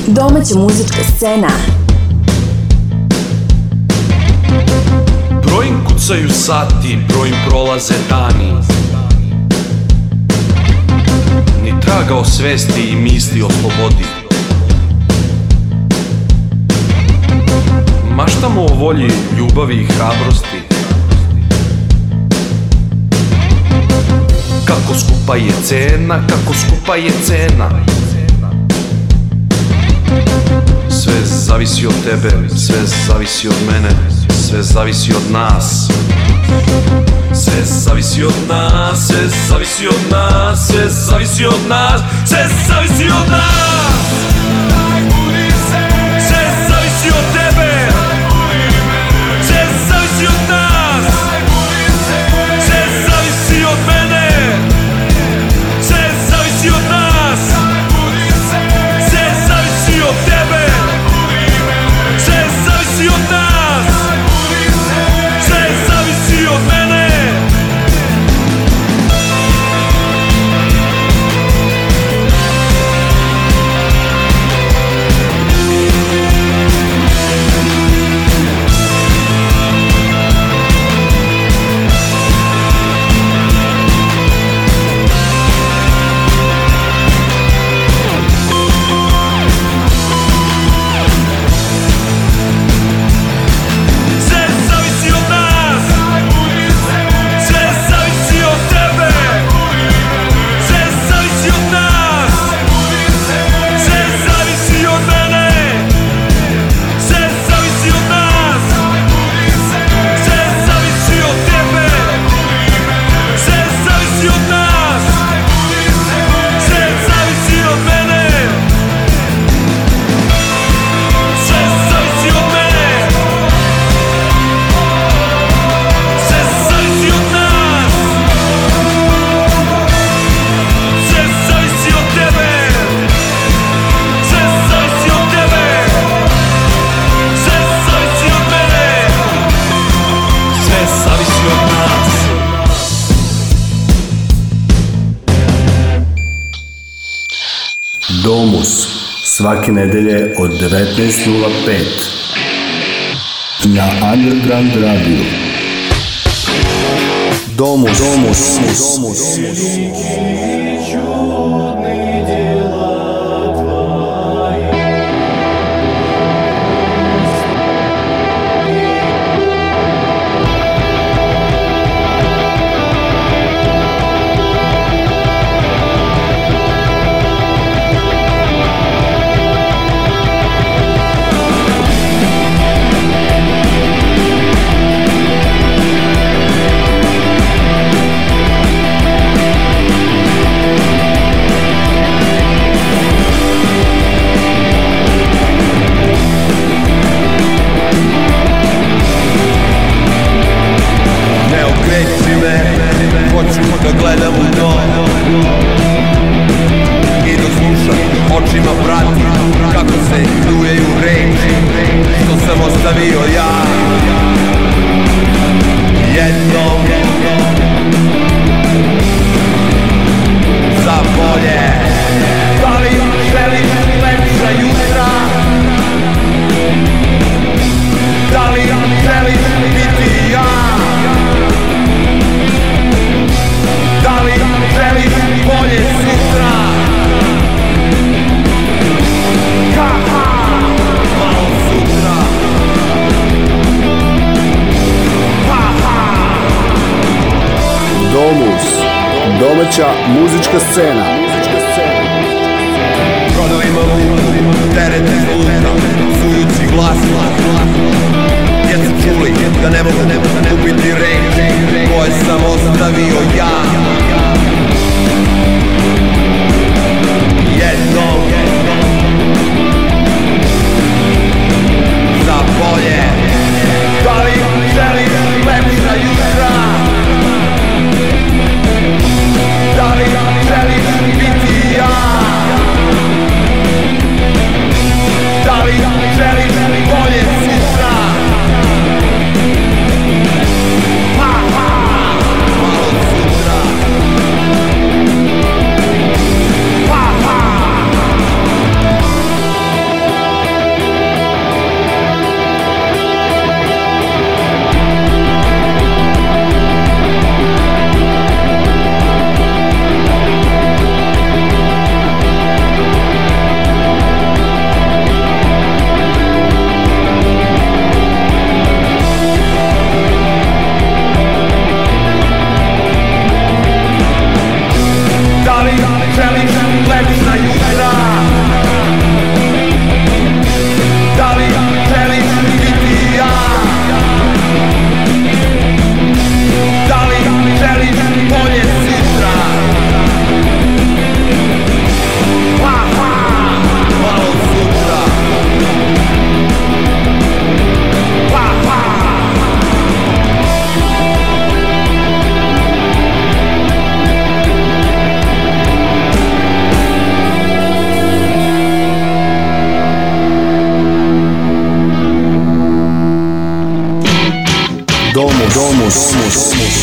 Domaća muzička scena. Brojim kucaju sati, brojim prolaze dani. Ni traga o svesti i misli o slobodi. Maštamo o volji, ljubavi i hrabrosti. Kako skupa je cena, kako skupa je cena. Sve zavisi od tebe, sve zavisi od mene, sve zavisi od nas Sve zavisi od nas, sve zavisi od nas, sve zavisi od nas, sve zavisi od nas svake nedelje od 19.05 na Underground Radio. Domus, domus, domus, domus. domus. dok gledam u to I dok slušam, očima prati Kako se dujeju reči Što sam ostavio ja Jednom Za bolje Domus. Domaća muzička scena. Brodovima lunu, terete zlutno, sujući glasno. Djeca čuli da ne mogu kupiti reč koje sam ostavio ja. Daddy. Domus. Domus.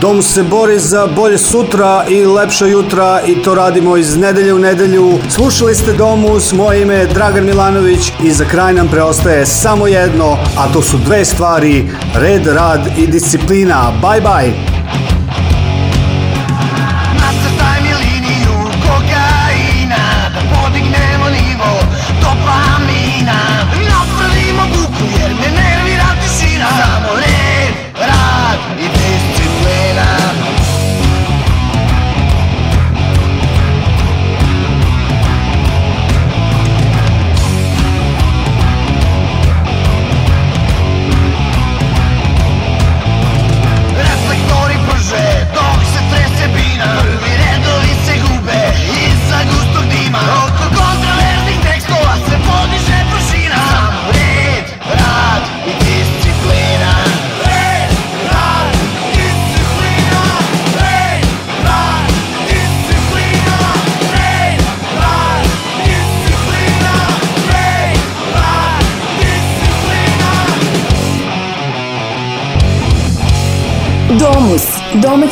Dom se bori za bolje sutra i lepša jutra i to radimo iz nedelje u nedelju. Slušali ste Domus, moje ime je Dragan Milanović i za kraj nam preostaje samo jedno, a to su dve stvari, red, rad i disciplina. Bye bye!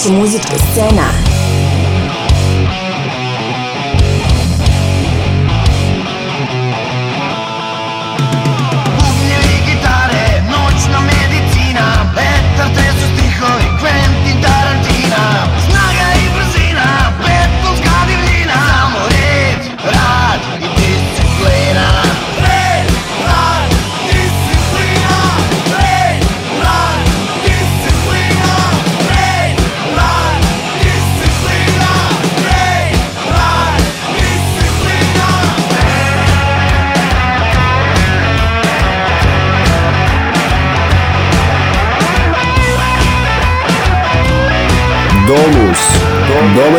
怎么一头？